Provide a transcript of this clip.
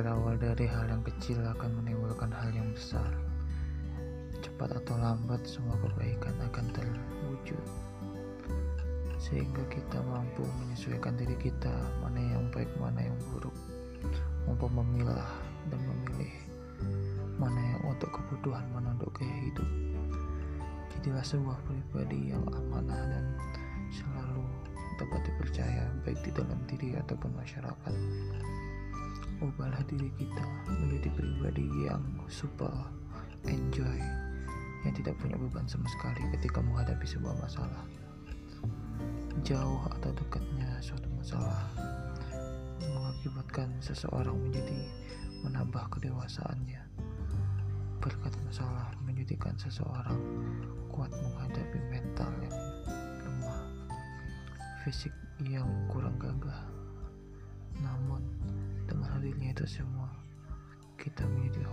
dari hal yang kecil akan menimbulkan hal yang besar. Cepat atau lambat, semua kebaikan akan terwujud, sehingga kita mampu menyesuaikan diri kita, mana yang baik, mana yang buruk, mampu memilah dan memilih mana yang untuk kebutuhan, mana untuk gaya hidup. Jadilah sebuah pribadi yang amanah dan selalu dapat dipercaya, baik di dalam diri ataupun masyarakat ubahlah diri kita menjadi pribadi yang super enjoy yang tidak punya beban sama sekali ketika menghadapi sebuah masalah. Jauh atau dekatnya suatu masalah mengakibatkan seseorang menjadi menambah kedewasaannya. Berkat masalah menjadikan seseorang kuat menghadapi mental yang lemah fisik yang kurang gagah. Namun itu semua. Kita menjadi